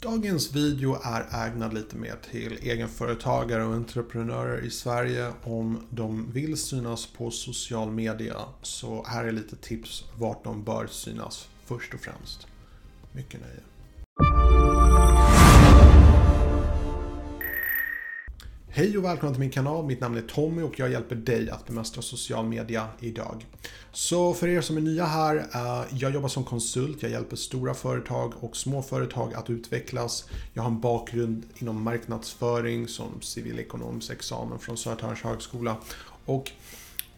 Dagens video är ägnad lite mer till egenföretagare och entreprenörer i Sverige om de vill synas på social media. Så här är lite tips vart de bör synas först och främst. Mycket nöje. Hej och välkomna till min kanal. Mitt namn är Tommy och jag hjälper dig att bemästra social media idag. Så för er som är nya här, eh, jag jobbar som konsult. Jag hjälper stora företag och små företag att utvecklas. Jag har en bakgrund inom marknadsföring som civilekonomisk examen från Södertörns högskola. Och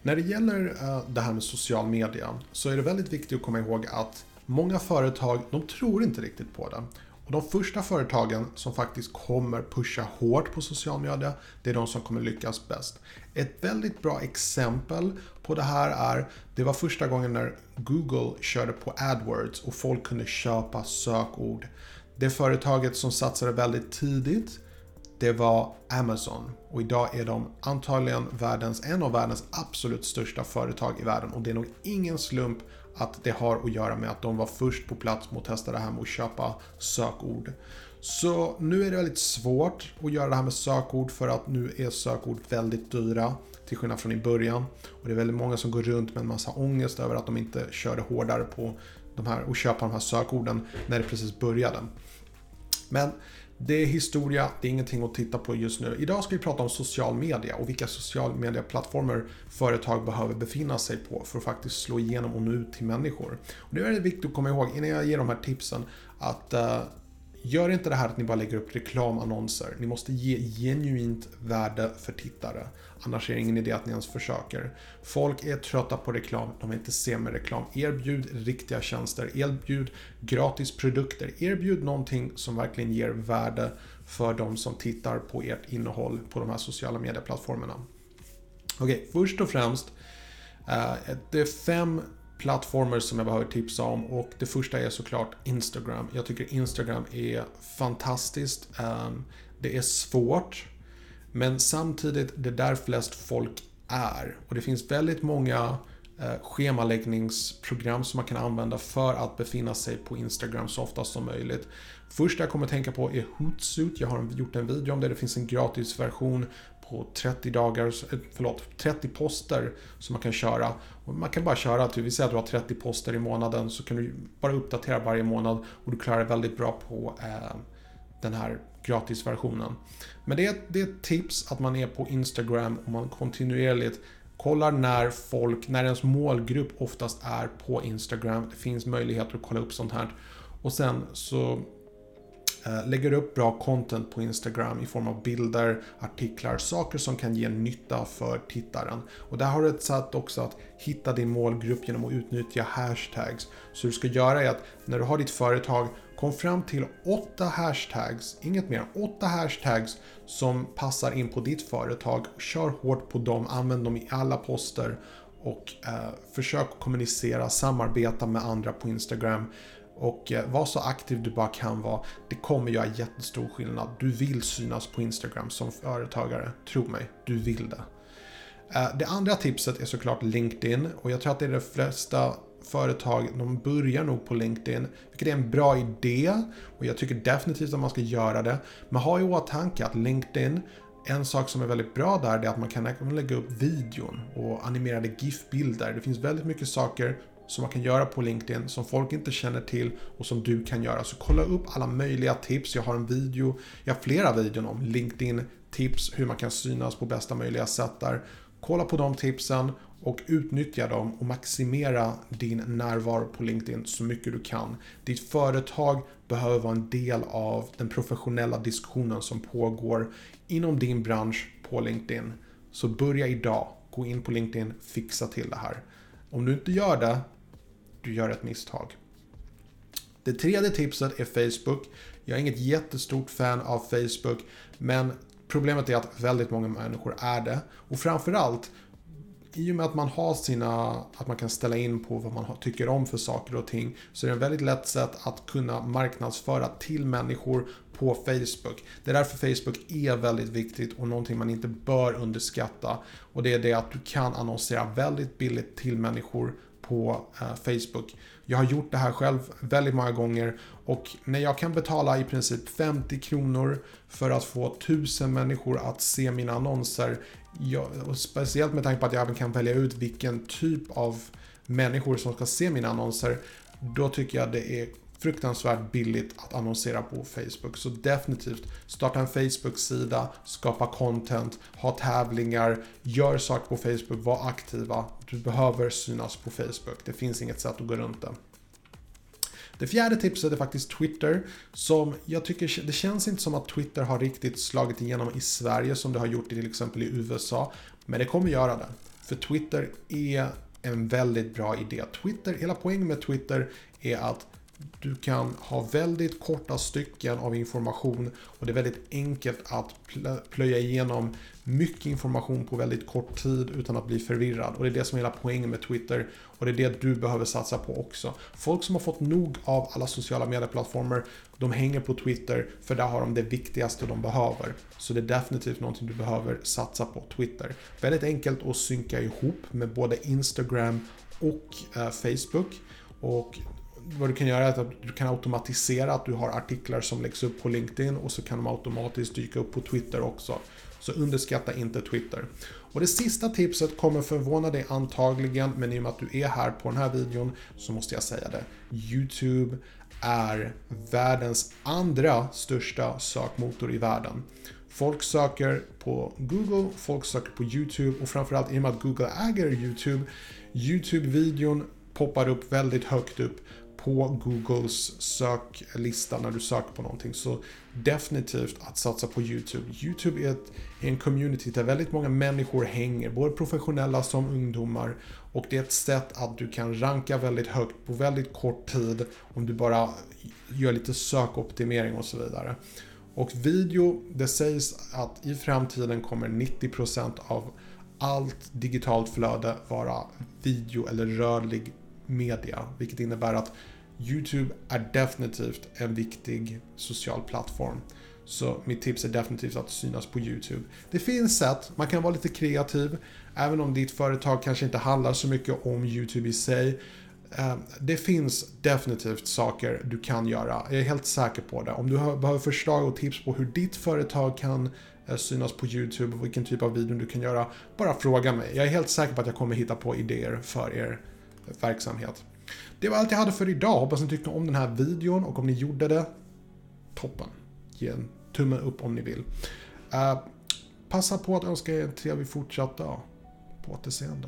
när det gäller eh, det här med social media så är det väldigt viktigt att komma ihåg att många företag, de tror inte riktigt på det. Och de första företagen som faktiskt kommer pusha hårt på social media, det är de som kommer lyckas bäst. Ett väldigt bra exempel på det här är, det var första gången när Google körde på AdWords och folk kunde köpa sökord. Det företaget som satsade väldigt tidigt, det var Amazon. Och idag är de antagligen världens, en av världens absolut största företag i världen. Och det är nog ingen slump att det har att göra med att de var först på plats med att testa det här med att köpa sökord. Så nu är det väldigt svårt att göra det här med sökord för att nu är sökord väldigt dyra till skillnad från i början. Och det är väldigt många som går runt med en massa ångest över att de inte körde hårdare på de här och köpa de här sökorden när det precis började. Men det är historia, det är ingenting att titta på just nu. Idag ska vi prata om social media och vilka social media-plattformar företag behöver befinna sig på för att faktiskt slå igenom och nå ut till människor. Och det är väldigt viktigt att komma ihåg innan jag ger de här tipsen att uh, Gör inte det här att ni bara lägger upp reklamannonser. Ni måste ge genuint värde för tittare. Annars är det ingen idé att ni ens försöker. Folk är trötta på reklam, de vill inte se mer reklam. Erbjud riktiga tjänster, erbjud gratis produkter, erbjud någonting som verkligen ger värde för de som tittar på ert innehåll på de här sociala medieplattformarna. Okej, okay, först och främst. Eh, det är fem plattformar som jag behöver tipsa om och det första är såklart Instagram. Jag tycker Instagram är fantastiskt. Ehm, det är svårt men samtidigt det är där flest folk är och det finns väldigt många eh, schemaläggningsprogram som man kan använda för att befinna sig på Instagram så ofta som möjligt. Första jag kommer att tänka på är Hootsuite. Jag har gjort en video om det. Det finns en gratis version på 30 dagar, eh, förlåt, 30 poster som man kan köra. Och man kan bara köra, typ, vi säger att du har 30 poster i månaden så kan du bara uppdatera varje månad och du klarar väldigt bra på eh, den här gratisversionen. Men det är, det är ett tips att man är på Instagram och man kontinuerligt kollar när folk, när ens målgrupp oftast är på Instagram. Det finns möjligheter att kolla upp sånt här. Och sen så Eh, lägger upp bra content på Instagram i form av bilder, artiklar, saker som kan ge nytta för tittaren. Och där har du ett sätt också att hitta din målgrupp genom att utnyttja hashtags. Så du ska göra är att när du har ditt företag, kom fram till åtta hashtags, inget mer, åtta hashtags som passar in på ditt företag. Kör hårt på dem, använd dem i alla poster och eh, försök kommunicera, samarbeta med andra på Instagram. Och eh, var så aktiv du bara kan vara. Det kommer göra jättestor skillnad. Du vill synas på Instagram som företagare. Tro mig, du vill det. Eh, det andra tipset är såklart LinkedIn och jag tror att det är de flesta företag, de börjar nog på LinkedIn, vilket är en bra idé och jag tycker definitivt att man ska göra det. Men ha i åtanke att LinkedIn, en sak som är väldigt bra där är att man kan lägga upp videon och animerade GIF-bilder. Det finns väldigt mycket saker som man kan göra på LinkedIn som folk inte känner till och som du kan göra. Så kolla upp alla möjliga tips. Jag har en video, jag har flera videon om LinkedIn tips, hur man kan synas på bästa möjliga sätt där. Kolla på de tipsen och utnyttja dem och maximera din närvaro på LinkedIn så mycket du kan. Ditt företag behöver vara en del av den professionella diskussionen som pågår inom din bransch på LinkedIn. Så börja idag, gå in på LinkedIn, fixa till det här. Om du inte gör det, du gör ett misstag. Det tredje tipset är Facebook. Jag är inget jättestort fan av Facebook, men problemet är att väldigt många människor är det. Och framförallt, i och med att man har sina, att man kan ställa in på vad man tycker om för saker och ting, så är det ett väldigt lätt sätt att kunna marknadsföra till människor på Facebook. Det är därför Facebook är väldigt viktigt och någonting man inte bör underskatta. Och det är det att du kan annonsera väldigt billigt till människor på eh, Facebook. Jag har gjort det här själv väldigt många gånger och när jag kan betala i princip 50 kronor för att få 1000 människor att se mina annonser, jag, och speciellt med tanke på att jag även kan välja ut vilken typ av människor som ska se mina annonser, då tycker jag det är fruktansvärt billigt att annonsera på Facebook. Så definitivt, starta en Facebook-sida, skapa content, ha tävlingar, gör saker på Facebook, var aktiva. Du behöver synas på Facebook. Det finns inget sätt att gå runt det. Det fjärde tipset är faktiskt Twitter, som jag tycker, det känns inte som att Twitter har riktigt slagit igenom i Sverige som det har gjort till exempel i USA. Men det kommer göra det. För Twitter är en väldigt bra idé. Twitter, hela poängen med Twitter är att du kan ha väldigt korta stycken av information och det är väldigt enkelt att plöja igenom mycket information på väldigt kort tid utan att bli förvirrad. Och det är det som är hela poängen med Twitter och det är det du behöver satsa på också. Folk som har fått nog av alla sociala medieplattformar, de hänger på Twitter för där har de det viktigaste de behöver. Så det är definitivt någonting du behöver satsa på, Twitter. Väldigt enkelt att synka ihop med både Instagram och eh, Facebook. Och vad du kan göra är att du kan automatisera att du har artiklar som läggs upp på LinkedIn och så kan de automatiskt dyka upp på Twitter också. Så underskatta inte Twitter. Och det sista tipset kommer förvåna dig antagligen, men i och med att du är här på den här videon så måste jag säga det. YouTube är världens andra största sökmotor i världen. Folk söker på Google, folk söker på YouTube och framförallt i och med att Google äger YouTube, YouTube-videon poppar upp väldigt högt upp på Googles söklista när du söker på någonting. Så definitivt att satsa på YouTube. YouTube är, ett, är en community där väldigt många människor hänger, både professionella som ungdomar. Och det är ett sätt att du kan ranka väldigt högt på väldigt kort tid om du bara gör lite sökoptimering och så vidare. Och video, det sägs att i framtiden kommer 90% av allt digitalt flöde vara video eller rörlig media. Vilket innebär att YouTube är definitivt en viktig social plattform. Så mitt tips är definitivt att synas på YouTube. Det finns sätt, man kan vara lite kreativ, även om ditt företag kanske inte handlar så mycket om YouTube i sig. Eh, det finns definitivt saker du kan göra, jag är helt säker på det. Om du behöver förslag och tips på hur ditt företag kan eh, synas på YouTube och vilken typ av video du kan göra, bara fråga mig. Jag är helt säker på att jag kommer hitta på idéer för er verksamhet. Det var allt jag hade för idag. Hoppas ni tyckte om den här videon och om ni gjorde det, toppen. Ge en tumme upp om ni vill. Uh, passa på att önska er en trevlig fortsatt dag. På återseende.